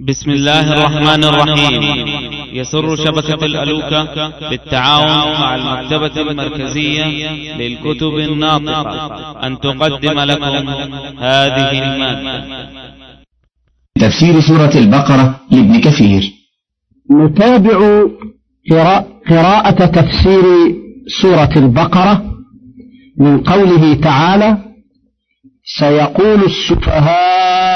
بسم الله الرحمن الرحيم. يسر شبكة الألوكة بالتعاون مع المكتبة المركزية للكتب الناطقة. أن تقدم لكم هذه المادة. تفسير سورة البقرة لابن كثير. نتابع قراءة تفسير سورة البقرة من قوله تعالى سيقول السفهاء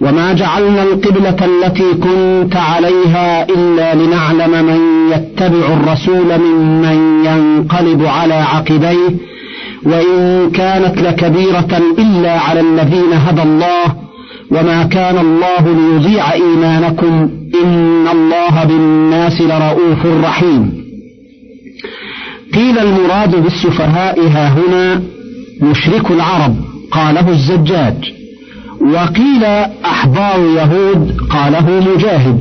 وما جعلنا القبلة التي كنت عليها إلا لنعلم من يتبع الرسول ممن ينقلب على عقبيه وإن كانت لكبيرة إلا على الذين هدى الله وما كان الله ليضيع إيمانكم إن الله بالناس لرؤوف رحيم. قيل المراد بالسفهاء ها هنا مشرك العرب قاله الزجاج. وقيل أحبار يهود قاله مجاهد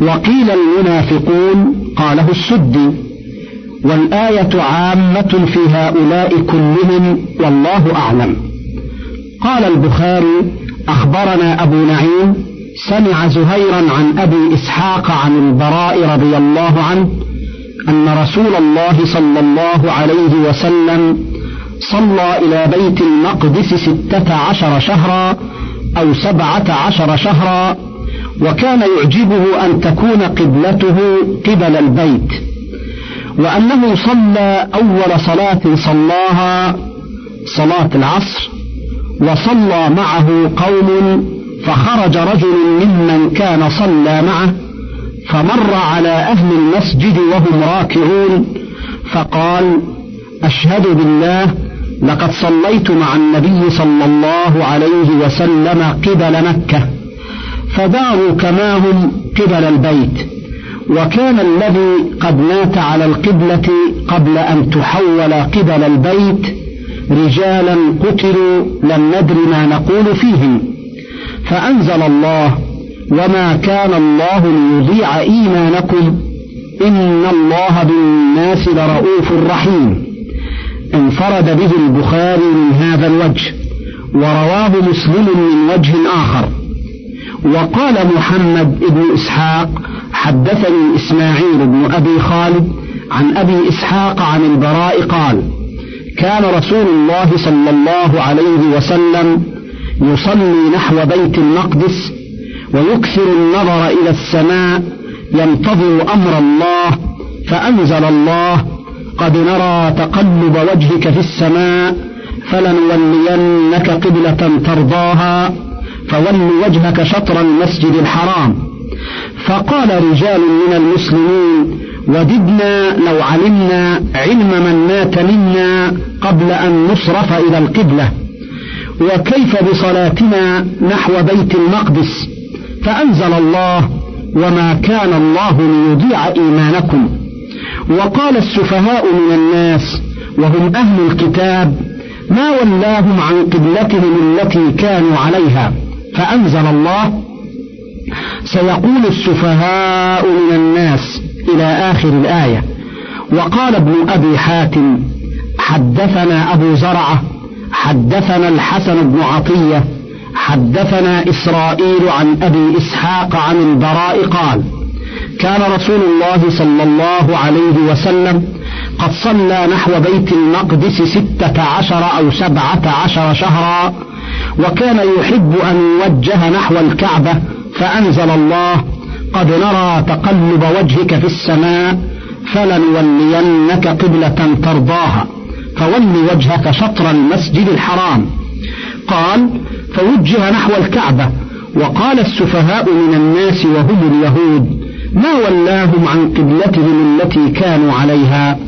وقيل المنافقون قاله السدي والآية عامة في هؤلاء كلهم والله أعلم. قال البخاري أخبرنا أبو نعيم سمع زهيرا عن أبي إسحاق عن البراء رضي الله عنه أن رسول الله صلى الله عليه وسلم صلى إلى بيت المقدس ستة عشر شهرا أو سبعة عشر شهرا وكان يعجبه أن تكون قبلته قبل البيت وأنه صلى أول صلاة صلاها صلاة العصر وصلى معه قوم فخرج رجل ممن كان صلى معه فمر على أهل المسجد وهم راكعون فقال أشهد بالله لقد صليت مع النبي صلى الله عليه وسلم قبل مكة فداروا كما هم قبل البيت وكان الذي قد مات على القبلة قبل أن تحول قبل البيت رجالا قتلوا لم ندر ما نقول فيهم. فأنزل الله وما كان الله ليضيع إيمانكم إن الله بالناس لرؤوف رحيم. انفرد به البخاري من هذا الوجه ورواه مسلم من وجه آخر. وقال محمد بن إسحاق حدثني إسماعيل بن أبي خالد عن أبي إسحاق عن البراء قال كان رسول الله صلى الله عليه وسلم يصلي نحو بيت المقدس ويكثر النظر إلى السماء ينتظر أمر الله فأنزل الله قد نرى تقلب وجهك في السماء فلنولينك قبلة ترضاها فول وجهك شطر المسجد الحرام. فقال رجال من المسلمين وددنا لو علمنا علم من مات منا قبل أن نصرف إلى القبلة. وكيف بصلاتنا نحو بيت المقدس؟ فأنزل الله وما كان الله ليضيع إيمانكم. وقال السفهاء من الناس وهم أهل الكتاب ما ولاهم عن قبلتهم التي كانوا عليها فأنزل الله. سيقول السفهاء من الناس إلى آخر الآية وقال ابن أبي حاتم حدثنا أبو زرعة حدثنا الحسن بن عطية حدثنا إسرائيل عن أبي إسحاق عن البراء قال كان رسول الله صلى الله عليه وسلم قد صلى نحو بيت المقدس ستة عشر أو سبعة عشر شهرا وكان يحب أن يوجه نحو الكعبة فأنزل الله قد نرى تقلب وجهك في السماء فلنولينك قبلة ترضاها فول وجهك شطر المسجد الحرام. قال فوجه نحو الكعبة وقال السفهاء من الناس وهم اليهود ما ولاهم عن قبلتهم التي كانوا عليها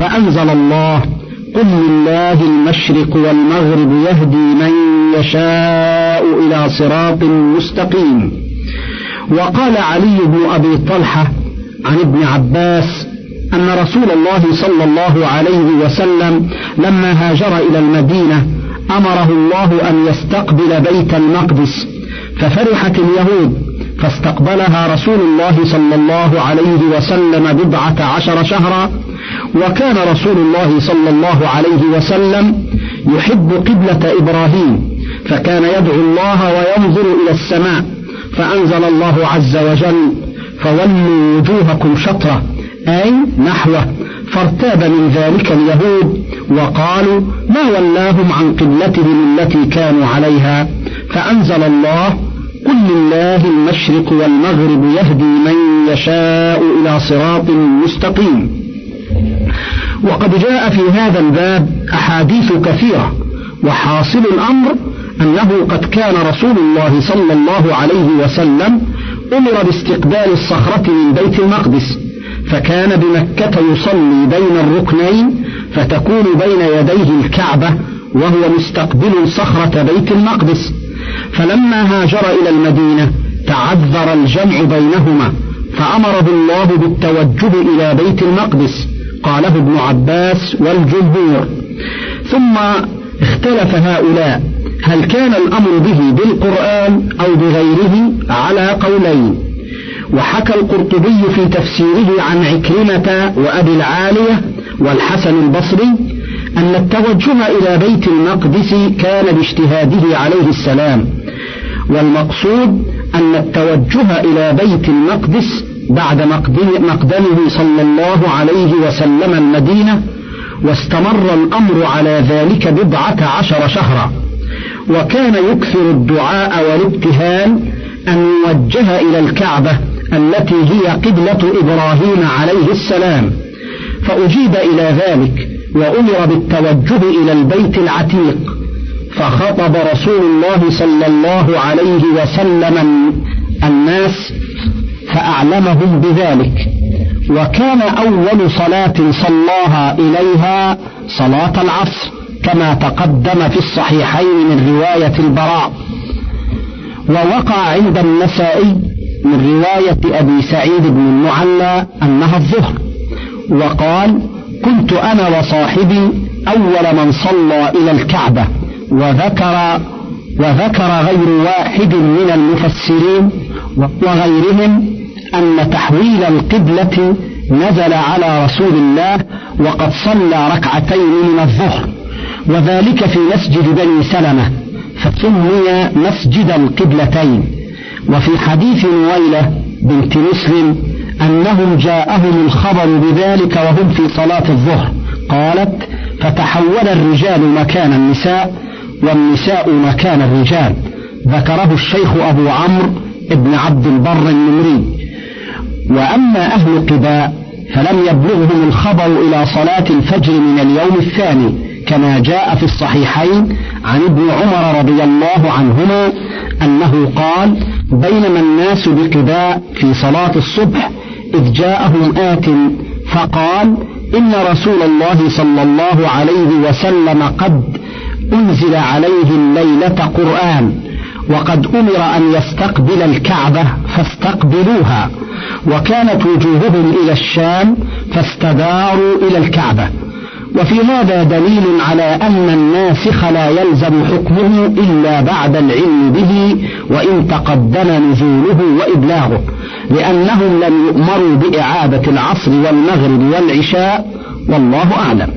فأنزل الله قل لله المشرق والمغرب يهدي من يشاء إلى صراط مستقيم. وقال علي بن أبي طلحة عن ابن عباس أن رسول الله صلى الله عليه وسلم لما هاجر إلى المدينة أمره الله أن يستقبل بيت المقدس ففرحت اليهود فاستقبلها رسول الله صلى الله عليه وسلم بضعة عشر شهرا وكان رسول الله صلى الله عليه وسلم يحب قبلة إبراهيم فكان يدعو الله وينظر إلى السماء فأنزل الله عز وجل فولوا وجوهكم شطرة أي نحوه فارتاب من ذلك اليهود وقالوا ما ولاهم عن قبلتهم التي كانوا عليها فأنزل الله قل لله المشرق والمغرب يهدي من يشاء إلى صراط مستقيم. وقد جاء في هذا الباب أحاديث كثيرة وحاصل الأمر أنه قد كان رسول الله صلى الله عليه وسلم أمر باستقبال الصخرة من بيت المقدس فكان بمكة يصلي بين الركنين فتكون بين يديه الكعبة وهو مستقبل صخرة بيت المقدس. فلما هاجر إلى المدينة تعذر الجمع بينهما فأمره الله بالتوجه إلى بيت المقدس قاله ابن عباس والجمهور. ثم اختلف هؤلاء هل كان الأمر به بالقرآن أو بغيره؟ على قولين. وحكى القرطبي في تفسيره عن عكرمة وأبي العالية والحسن البصري أن التوجه إلى بيت المقدس كان باجتهاده عليه السلام والمقصود أن التوجه إلى بيت المقدس بعد مقدمه صلى الله عليه وسلم المدينة واستمر الأمر على ذلك بضعة عشر شهرا. وكان يكثر الدعاء والابتهال أن يوجه إلى الكعبة التي هي قبلة إبراهيم عليه السلام. فأجيب إلى ذلك وأمر بالتوجه إلى البيت العتيق فخطب رسول الله صلى الله عليه وسلم الناس فأعلمهم بذلك. وكان أول صلاة صلاها إليها صلاة العصر كما تقدم في الصحيحين من رواية البراء. ووقع عند النسائي من رواية أبي سعيد بن المعلى أنها الظهر وقال كنت أنا وصاحبي أول من صلى إلى الكعبة وذكر وذكر غير واحد من المفسرين وغيرهم أن تحويل القبلة نزل على رسول الله وقد صلى ركعتين من الظهر وذلك في مسجد بني سلمة فسمي مسجد القبلتين وفي حديث نويلة بنت مسلم أنهم جاءهم الخبر بذلك وهم في صلاة الظهر. قالت فتحول الرجال مكان النساء والنساء مكان الرجال. ذكره الشيخ أبو عمرو ابن عبد البر النمري. وأما أهل قباء فلم يبلغهم الخبر إلى صلاة الفجر من اليوم الثاني كما جاء في الصحيحين عن ابن عمر رضي الله عنهما أنه قال بينما الناس بقباء في صلاة الصبح إذ جاءهم آت فقال إن رسول الله صلى الله عليه وسلم قد أنزل عليه الليلة قرآن وقد أمر أن يستقبل الكعبة فاستقبلوها وكانت وجوههم إلى الشام فاستداروا إلى الكعبة وفي هذا دليل على أن الناسخ لا يلزم حكمه إلا بعد العلم به وإن تقدم نزوله وإبلاغه لأنهم لم يؤمروا بإعادة العصر والمغرب والعشاء والله أعلم.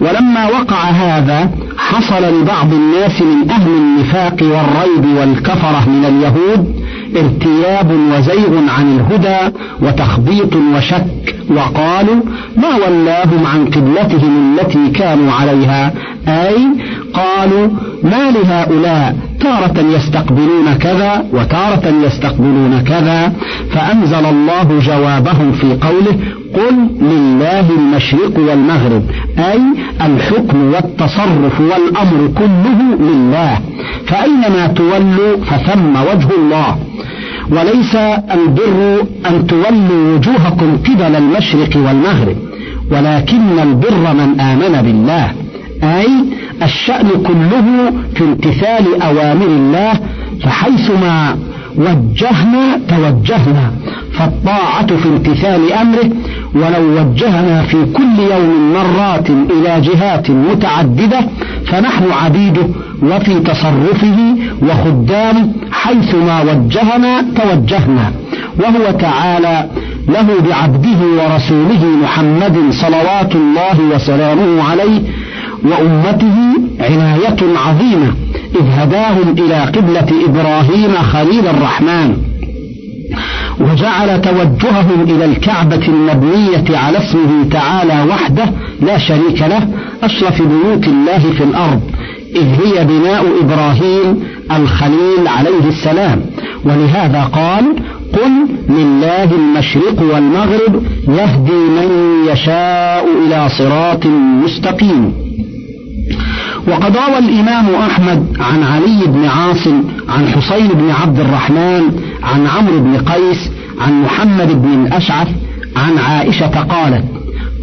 ولما وقع هذا حصل لبعض الناس من أهل النفاق والريب والكفرة من اليهود ارتياب وزيغ عن الهدى وتخبيط وشك وقالوا ما ولاهم عن قبلتهم التي كانوا عليها؟ أي قالوا ما لهؤلاء تارة يستقبلون كذا وتارة يستقبلون كذا فأنزل الله جوابهم في قوله قل لله المشرق والمغرب أي الحكم والتصرف والأمر كله لله فأينما تولوا فثم وجه الله وليس البر أن تولوا وجوهكم قبل المشرق والمغرب ولكن البر من آمن بالله. أي الشأن كله في امتثال أوامر الله فحيثما وجهنا توجهنا فالطاعة في امتثال أمره ولو وجهنا في كل يوم مرات إلى جهات متعددة فنحن عبيده وفي تصرفه وخدامه حيثما وجهنا توجهنا. وهو تعالى له بعبده ورسوله محمد صلوات الله وسلامه عليه وأمته عناية عظيمة إذ هداهم إلى قبلة إبراهيم خليل الرحمن. وجعل توجههم إلى الكعبة المبنية على اسمه تعالى وحده لا شريك له أشرف بيوت الله في الأرض إذ هي بناء إبراهيم الخليل عليه السلام. ولهذا قال قل لله المشرق والمغرب يهدي من يشاء إلى صراط مستقيم. وقد روى الإمام أحمد عن علي بن عاصم عن حسين بن عبد الرحمن عن عمرو بن قيس عن محمد بن الأشعث عن عائشة قالت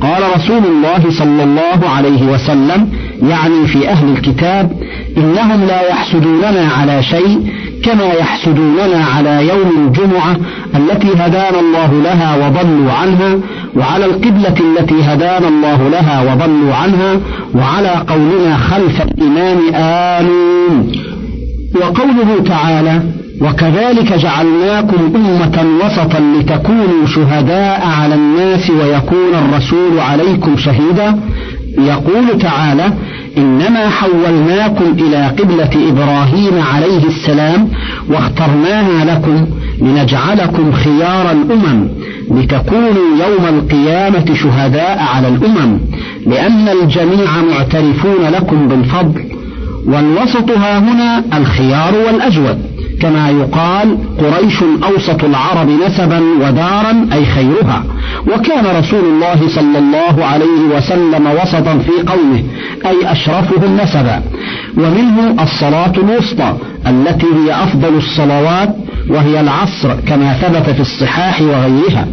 قال رسول الله صلى الله عليه وسلم يعني في أهل الكتاب إنهم لا يحسدوننا على شيء كما يحسدوننا على يوم الجمعة التي هدانا الله لها وضلوا عنها وعلى القبلة التي هدانا الله لها وضلوا عنها وعلى قولنا خلف الإمام آمين. وقوله تعالى وكذلك جعلناكم أمة وسطا لتكونوا شهداء على الناس ويكون الرسول عليكم شهيدا. يقول تعالى إنما حولناكم إلى قبلة إبراهيم عليه السلام واخترناها لكم لنجعلكم خيار الأمم لتكونوا يوم القيامة شهداء على الأمم لأن الجميع معترفون لكم بالفضل والوسط ها هنا الخيار والأجود. كما يقال قريش أوسط العرب نسبا ودارا أي خيرها. وكان رسول الله صلى الله عليه وسلم وسطا في قومه أي أشرفهم نسبا. ومنه الصلاة الوسطى التي هي أفضل الصلوات وهي العصر كما ثبت في الصحاح وغيرها.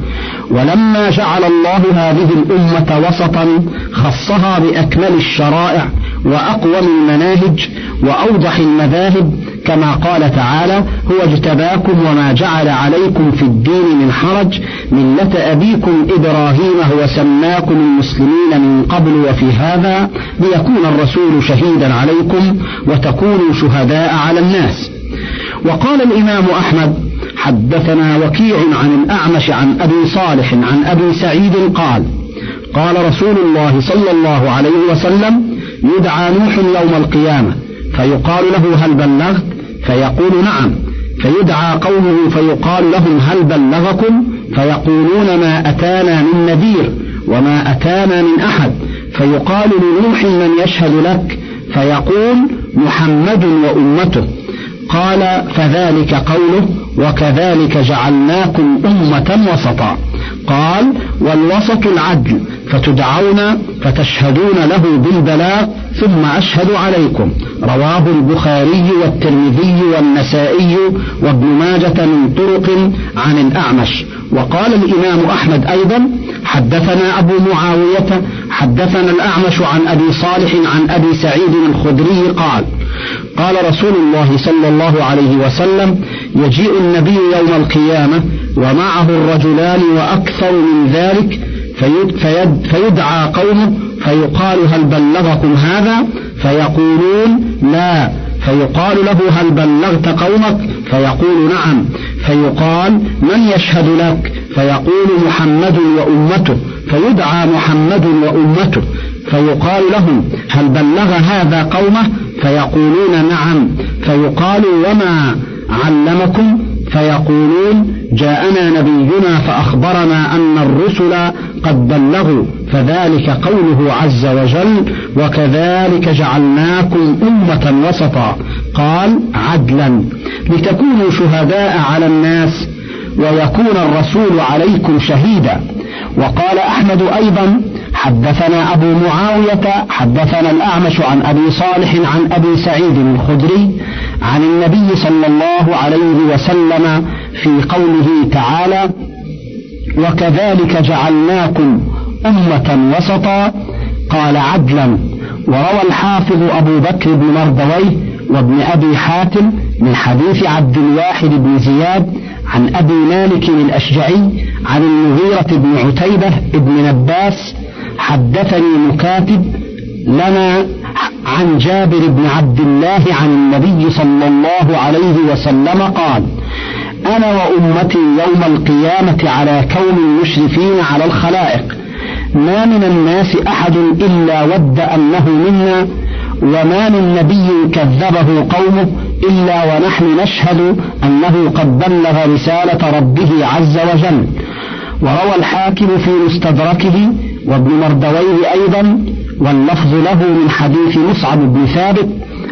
ولما جعل الله هذه الأمة وسطا خصها بأكمل الشرائع وأقوم المناهج وأوضح المذاهب كما قال تعالى هو اجتباكم وما جعل عليكم في الدين من حرج ملة أبيكم إبراهيم هو سماكم المسلمين من قبل وفي هذا ليكون الرسول شهيدا عليكم وتكونوا شهداء على الناس. وقال الإمام أحمد حدثنا وكيع عن الأعمش عن أبي صالح عن أبي سعيد قال قال رسول الله صلى الله عليه وسلم يدعى نوح يوم القيامة فيقال له هل بلغت؟ فيقول نعم. فيدعى قومه فيقال لهم هل بلغكم؟ فيقولون ما أتانا من نذير وما أتانا من أحد. فيقال لنوح من يشهد لك؟ فيقول محمد وأمته. قال فذلك قوله وكذلك جعلناكم أمة وسطا. قال والوسط العدل فتدعون فتشهدون له بالبلاغ ثم أشهد عليكم. رواه البخاري والترمذي والنسائي وابن ماجة من طرق عن الأعمش. وقال الإمام أحمد أيضا حدثنا أبو معاوية حدثنا الأعمش عن أبي صالح عن أبي سعيد الخدري قال قال رسول الله صلى الله عليه وسلم يجيء النبي يوم القيامة ومعه الرجلان وأكثر من ذلك فيد فيد فيدعى قومه فيقال هل بلغكم هذا؟ فيقولون لا. فيقال له هل بلغت قومك؟ فيقول نعم. فيقال من يشهد لك؟ فيقول محمد وأمته فيدعى محمد وأمته فيقال لهم هل بلغ هذا قومه؟ فيقولون نعم. فيقال وما علمكم؟ فيقولون جاءنا نبينا فأخبرنا أن الرسل قد بلغوا فذلك قوله عز وجل وكذلك جعلناكم أمة وسطا. قال عدلا. لتكونوا شهداء على الناس ويكون الرسول عليكم شهيدا. وقال أحمد أيضا حدثنا أبو معاوية حدثنا الأعمش عن أبي صالح عن أبي سعيد الخدري عن النبي صلى الله عليه وسلم في قوله تعالى وكذلك جعلناكم أمة وسطا قال عدلا. وروى الحافظ أبو بكر بن مردويه وابن أبي حاتم من حديث عبد الواحد بن زياد عن أبي مالك الأشجعي عن المغيرة بن عتيبة بن نباس حدثني مكاتب لنا عن جابر بن عبد الله عن النبي صلى الله عليه وسلم قال أنا وأمتي يوم القيامة على كون مشرفين على الخلائق. ما من الناس أحد إلا ود أنه منا وما من نبي كذبه قومه إلا ونحن نشهد أنه قد بلغ رسالة ربه عز وجل. وروى الحاكم في مستدركه وابن مردويه أيضا واللفظ له من حديث مصعب بن ثابت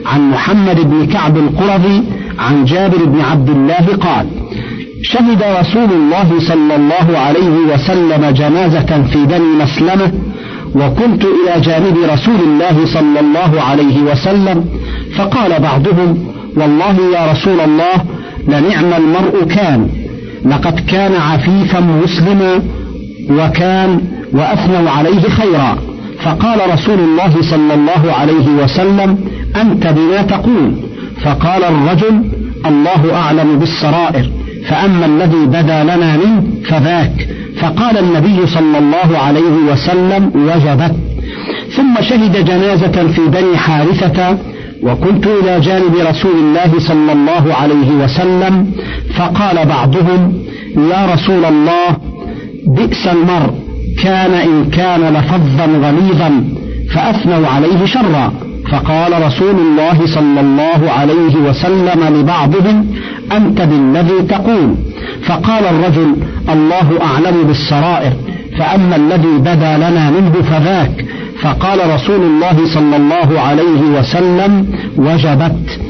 عن محمد بن كعب القرظي عن جابر بن عبد الله قال شهد رسول الله صلى الله عليه وسلم جنازة في بني مسلمة وكنت إلى جانب رسول الله صلى الله عليه وسلم فقال بعضهم والله يا رسول الله لنعم المرء كان. لقد كان عفيفا مسلما وكان وأثنوا عليه خيرا. فقال رسول الله صلى الله عليه وسلم أنت بما تقول. فقال الرجل الله أعلم بالسرائر. فأما الذي بدا لنا منه فذاك. فقال النبي صلى الله عليه وسلم وجبت. ثم شهد جنازة في بني حارثة وكنت إلى جانب رسول الله صلى الله عليه وسلم فقال بعضهم يا رسول الله بئس المرء كان إن كان لفظا غليظا فأثنوا عليه شرا. فقال رسول الله صلى الله عليه وسلم لبعضهم أنت بالذي تقول. فقال الرجل الله أعلم بالسرائر فأما الذي بدا لنا منه فذاك. فقال رسول الله صلى الله عليه وسلم وجبت.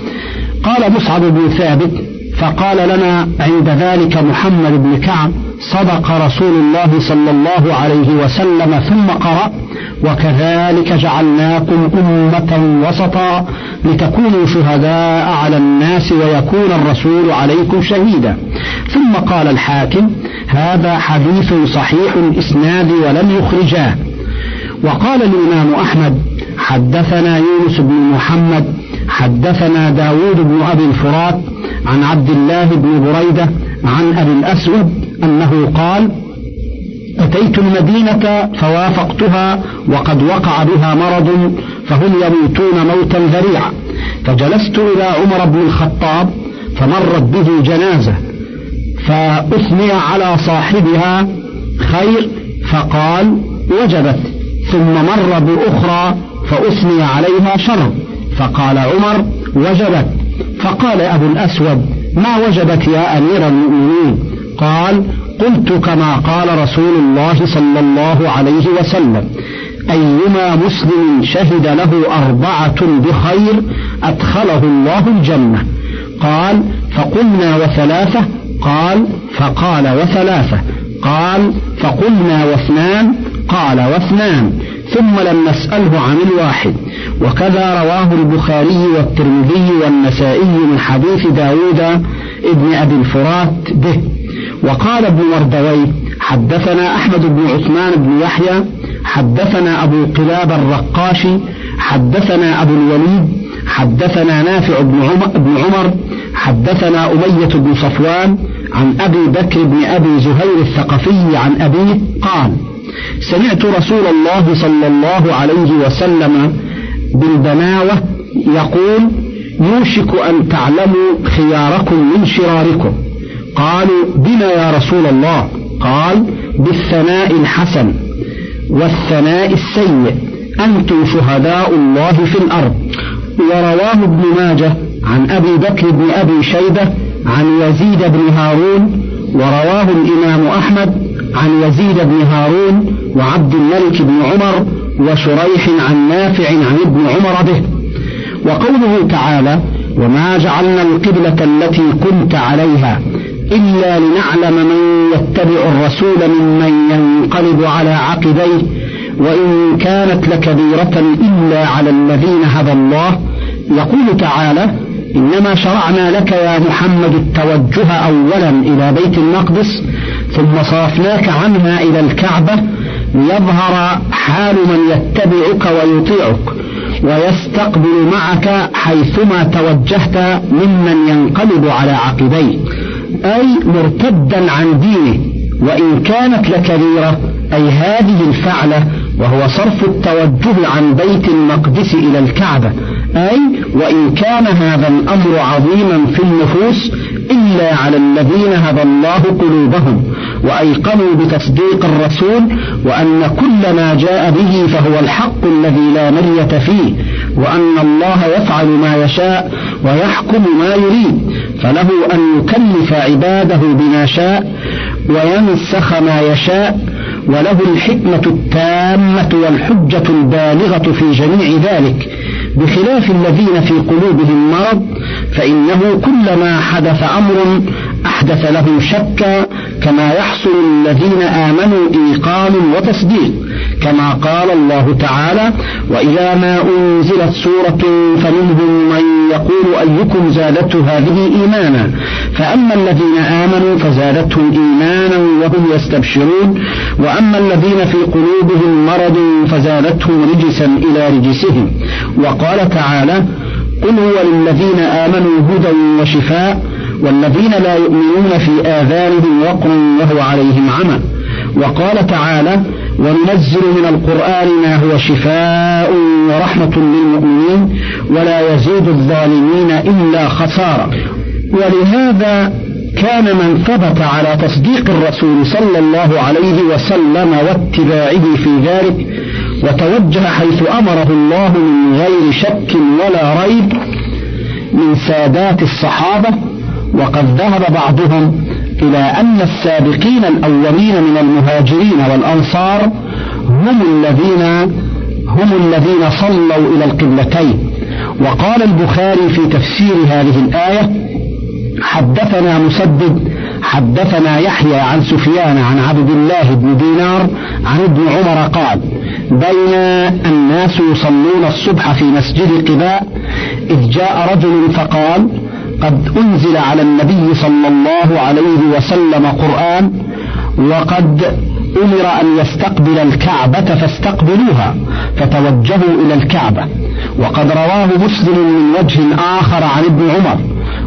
قال مصعب بن ثابت فقال لنا عند ذلك محمد بن كعب صدق رسول الله صلى الله عليه وسلم ثم قرأ وكذلك جعلناكم أمة وسطا لتكونوا شهداء على الناس ويكون الرسول عليكم شهيدا. ثم قال الحاكم هذا حديث صحيح الإسناد ولم يخرجاه. وقال الإمام أحمد حدثنا يونس بن محمد حدثنا داود بن أبي الفرات عن عبد الله بن بريدة عن أبي الأسود أنه قال أتيت المدينة فوافقتها وقد وقع بها مرض فهم يموتون موتا ذريعا. فجلست إلى عمر بن الخطاب فمرت به جنازة فأثني على صاحبها خير فقال وجبت. ثم مر بأخرى فأثني عليها شر فقال عمر وجبت. فقال أبو الأسود ما وجبت يا أمير المؤمنين؟ قال قلت كما قال رسول الله صلى الله عليه وسلم أيما مسلم شهد له أربعة بخير أدخله الله الجنة. قال فقلنا وثلاثة؟ قال فقال وثلاثة. قال فقلنا واثنان؟ قال واثنان ثم لم نسأله عن الواحد. وكذا رواه البخاري والترمذي والنسائي من حديث داود ابن أبي الفرات به. وقال ابن مردوي حدثنا أحمد بن عثمان بن يحيى حدثنا أبو قلاب الرقاشي حدثنا أبو الوليد حدثنا نافع بن عمر, بن عمر حدثنا أمية بن صفوان عن أبي بكر بن أبي زهير الثقفي عن أبيه قال سمعت رسول الله صلى الله عليه وسلم بالبناوة يقول يوشك أن تعلموا خياركم من شراركم. قالوا بما يا رسول الله. قال بالثناء الحسن والثناء السيء. أنتم شهداء الله في الأرض. ورواه ابن ماجه عن أبي بكر بن أبي شيبة عن يزيد بن هارون ورواه الإمام أحمد عن يزيد بن هارون وعبد الملك بن عمر وشريح عن نافع عن ابن عمر به. وقوله تعالى وما جعلنا القبلة التي كنت عليها إلا لنعلم من يتبع الرسول ممن ينقلب على عقبيه وإن كانت لكبيرة إلا على الذين هدى الله يقول تعالى إنما شرعنا لك يا محمد التوجه أولا إلى بيت المقدس ثم صرفناك عنها إلى الكعبة ليظهر حال من يتبعك ويطيعك ويستقبل معك حيثما توجهت ممن ينقلب على عقبيه أي مرتدا عن دينه وإن كانت لكبيرة أي هذه الفعلة وهو صرف التوجه عن بيت المقدس إلى الكعبة. أي وإن كان هذا الأمر عظيما في النفوس إلا على الذين هدى الله قلوبهم وأيقنوا بتصديق الرسول وأن كل ما جاء به فهو الحق الذي لا مرية فيه وأن الله يفعل ما يشاء ويحكم ما يريد فله أن يكلف عباده بما شاء وينسخ ما يشاء وله الحكمة التامة والحجة البالغة في جميع ذلك بخلاف الذين في قلوبهم مرض فإنه كلما حدث أمر أحدث له شكا كما يحصل الذين آمنوا إيقان وتصديق كما قال الله تعالى وإذا ما أنزلت سورة فمنهم من يقول أيكم زادته هذه إيمانا؟ فأما الذين آمنوا فزادتهم إيمانا وهم يستبشرون وأما الذين في قلوبهم مرض فزادتهم رجسا إلى رجسهم. وقال تعالى قل هو للذين آمنوا هدى وشفاء والذين لا يؤمنون في آذانهم وقر وهو عليهم عمى. وقال تعالى وننزل من القرآن ما هو شفاء ورحمة للمؤمنين ولا يزيد الظالمين إلا خسارة. ولهذا كان من ثبت على تصديق الرسول صلى الله عليه وسلم واتباعه في ذلك وتوجه حيث أمره الله من غير شك ولا ريب من سادات الصحابة وقد ذهب بعضهم إلى أن السابقين الأولين من المهاجرين والأنصار هم الذين هم الذين صلوا إلى القبلتين. وقال البخاري في تفسير هذه الآية حدثنا مسدد حدثنا يحيى عن سفيان عن عبد الله بن دينار عن ابن عمر قال بين الناس يصلون الصبح في مسجد قباء إذ جاء رجل فقال قد أنزل على النبي صلى الله عليه وسلم قرآن وقد أمر أن يستقبل الكعبة فاستقبلوها فتوجهوا إلى الكعبة. وقد رواه مسلم من وجه آخر عن ابن عمر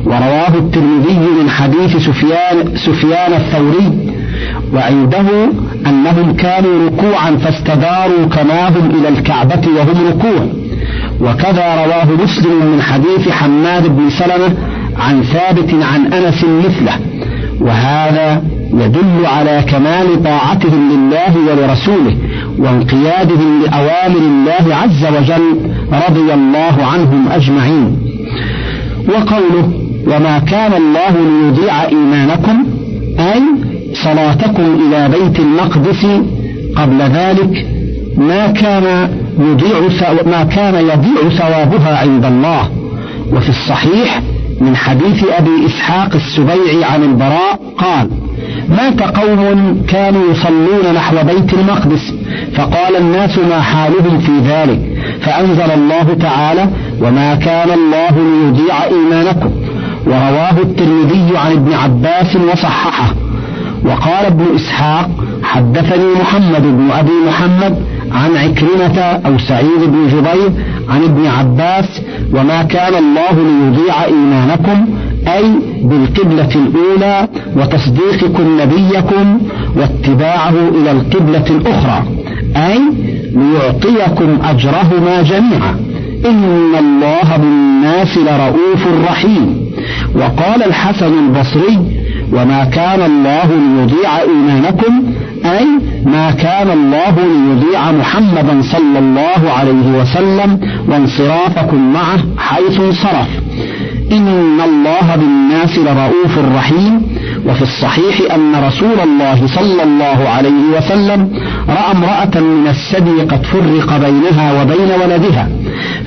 ورواه الترمذي من حديث سفيان, سفيان الثوري وعنده أنهم كانوا ركوعا فاستداروا كما هم إلى الكعبة وهم ركوع. وكذا رواه مسلم من حديث حماد بن سلمة عن ثابت عن أنس مثله وهذا يدل على كمال طاعتهم لله ولرسوله وانقيادهم لأوامر الله عز وجل رضي الله عنهم أجمعين. وقوله وما كان الله ليضيع إيمانكم أي صلاتكم إلى بيت المقدس قبل ذلك ما كان يضيع ما كان يضيع ثوابها عند الله وفي الصحيح من حديث أبي إسحاق السبيعي عن البراء قال مات قوم كانوا يصلون نحو بيت المقدس فقال الناس ما حالهم في ذلك فأنزل الله تعالى وما كان الله ليضيع إيمانكم. ورواه الترمذي عن ابن عباس وصححه. وقال ابن إسحاق حدثني محمد بن أبي محمد عن عكرمة أو سعيد بن جبير عن ابن عباس وما كان الله ليضيع إيمانكم أي بالقبلة الأولى وتصديقكم نبيكم واتباعه إلى القبلة الأخرى أي ليعطيكم أجرهما جميعا. إن الله بالناس لرؤوف رحيم. وقال الحسن البصري وما كان الله ليضيع إيمانكم أي ما كان الله ليضيع محمدا صلى الله عليه وسلم وانصرافكم معه حيث انصرف. إن الله بالناس لرؤوف رحيم. وفي الصحيح أن رسول الله صلى الله عليه وسلم رأى امرأة من الثدي قد فرق بينها وبين ولدها.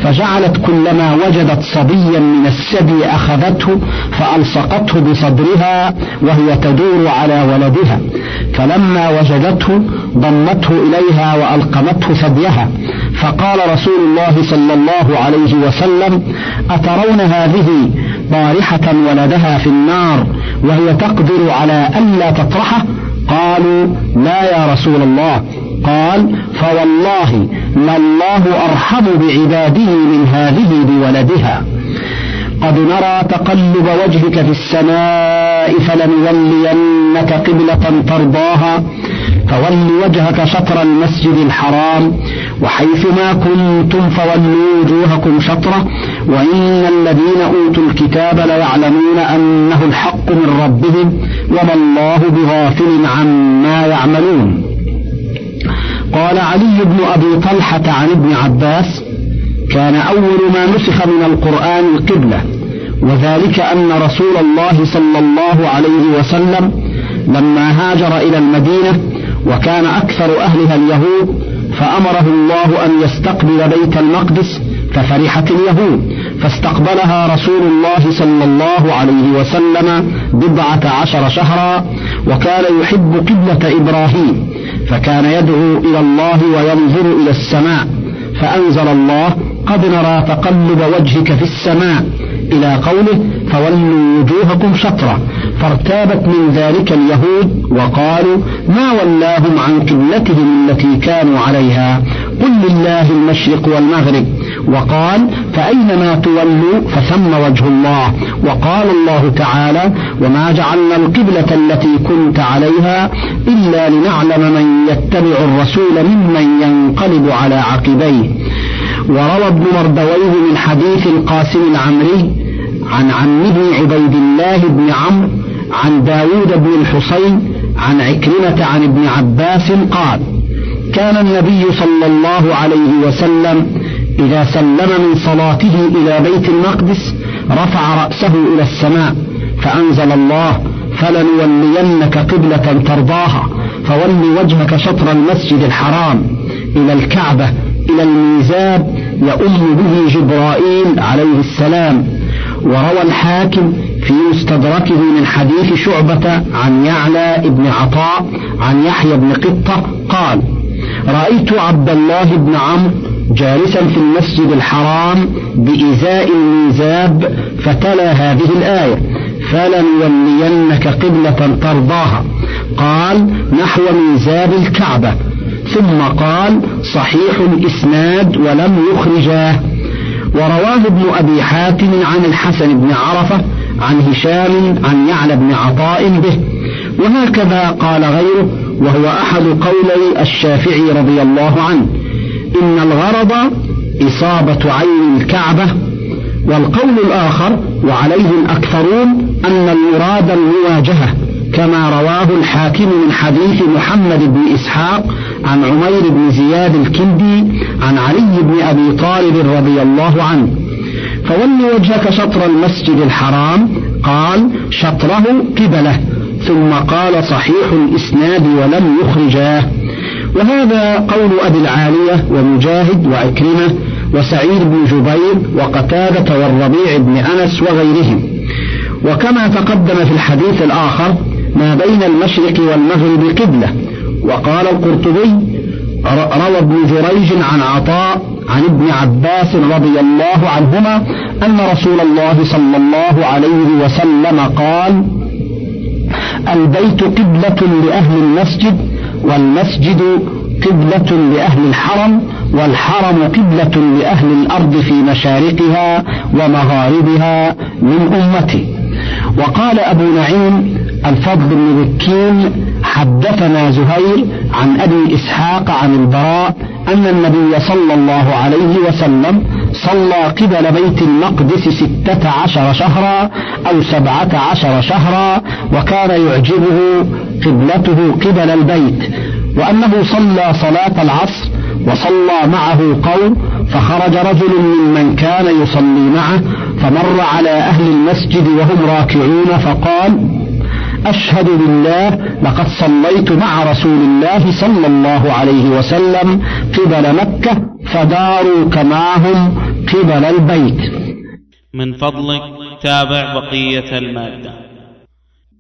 فجعلت كلما وجدت صبيا من الثدي أخذته فألصقته بصدرها وهي تدور على ولدها. فلما وجدته ضمته إليها وألقمته ثديها. فقال رسول الله صلى الله عليه وسلم أترون هذه طارحة ولدها في النار وهي تقدر على ألا تطرحه؟ قالوا لا يا رسول الله. قال فوالله لله أرحم بعباده من هذه بولدها. قد نرى تقلب وجهك في السماء فلنولينك قبلة ترضاها فول وجهك شطر المسجد الحرام وحيث ما كنتم فولوا وجوهكم شطرة وإن الذين أوتوا الكتاب ليعلمون أنه الحق من ربهم وما الله بغافل عما يعملون. قال علي بن أبي طلحة عن ابن عباس كان أول ما نسخ من القرآن القبلة وذلك أن رسول الله صلى الله عليه وسلم لما هاجر إلى المدينة وكان أكثر أهلها اليهود فأمره الله أن يستقبل بيت المقدس ففرحت اليهود فاستقبلها رسول الله صلى الله عليه وسلم بضعة عشر شهرا وكان يحب قبلة إبراهيم فكان يدعو إلى الله وينظر إلى السماء فأنزل الله قد نرى تقلب وجهك في السماء. إلى قوله فولوا وجوهكم شطرة. فارتابت من ذلك اليهود وقالوا ما ولاهم عن قبلتهم التي كانوا عليها؟ قل لله المشرق والمغرب. وقال فأينما تولوا فثم وجه الله. وقال الله تعالى وما جعلنا القبلة التي كنت عليها إلا لنعلم من يتبع الرسول ممن ينقلب على عقبيه. وروى ابن مردويه من حديث القاسم العمري عن عمه عبيد الله بن عمرو عن داود بن الحصين عن عكرمة عن ابن عباس قال كان النبي صلى الله عليه وسلم إذا سلم من صلاته إلى بيت المقدس رفع رأسه إلى السماء فأنزل الله فلنولينك قبلة ترضاها فول وجهك شطر المسجد الحرام إلى الكعبة إلى الميزاب يؤم به جبرائيل عليه السلام. وروى الحاكم في مستدركه من حديث شعبة عن يعلى بن عطاء عن يحيى بن قطة قال رأيت عبد الله بن عمرو جالسا في المسجد الحرام بإزاء الميزاب فتلا هذه الآية فلنولينك قبلة ترضاها قال نحو ميزاب الكعبة ثم قال صحيح الإسناد ولم يخرجاه ورواه ابن أبي حاتم عن الحسن بن عرفة عن هشام عن يعلى بن عطاء به. وهكذا قال غيره وهو أحد قولي الشافعي رضي الله عنه. إن الغرض إصابة عين الكعبة والقول الآخر وعليه الأكثرون أن المراد المواجهة كما رواه الحاكم من حديث محمد بن إسحاق عن عمير بن زياد الكندي عن علي بن أبي طالب رضي الله عنه. فول وجهك شطر المسجد الحرام قال شطره قبله ثم قال صحيح الإسناد ولم يخرجاه. وهذا قول أبي العالية ومجاهد وعكرمة وسعيد بن جبير وقتادة والربيع بن أنس وغيرهم. وكما تقدم في الحديث الآخر ما بين المشرق والمغرب قبلة. وقال القرطبي روى ابن جريج عن عطاء عن ابن عباس رضي الله عنهما أن رسول الله صلى الله عليه وسلم قال البيت قبلة لأهل المسجد والمسجد قبلة لأهل الحرم والحرم قبلة لأهل الأرض في مشارقها ومغاربها من أمتي. وقال أبو نعيم الفضل بن بكين حدثنا زهير عن أبي إسحاق عن البراء أن النبي صلى الله عليه وسلم صلى قبل بيت المقدس ستة عشر شهرا أو سبعة عشر شهرا وكان يعجبه قبلته قبل البيت وأنه صلى صلاة العصر وصلى معه قوم فخرج رجل ممن كان يصلي معه فمر على أهل المسجد وهم راكعون فقال أشهد بالله لقد صليت مع رسول الله صلى الله عليه وسلم قبل مكة فداروا كما هم قبل البيت. من فضلك تابع بقية المادة.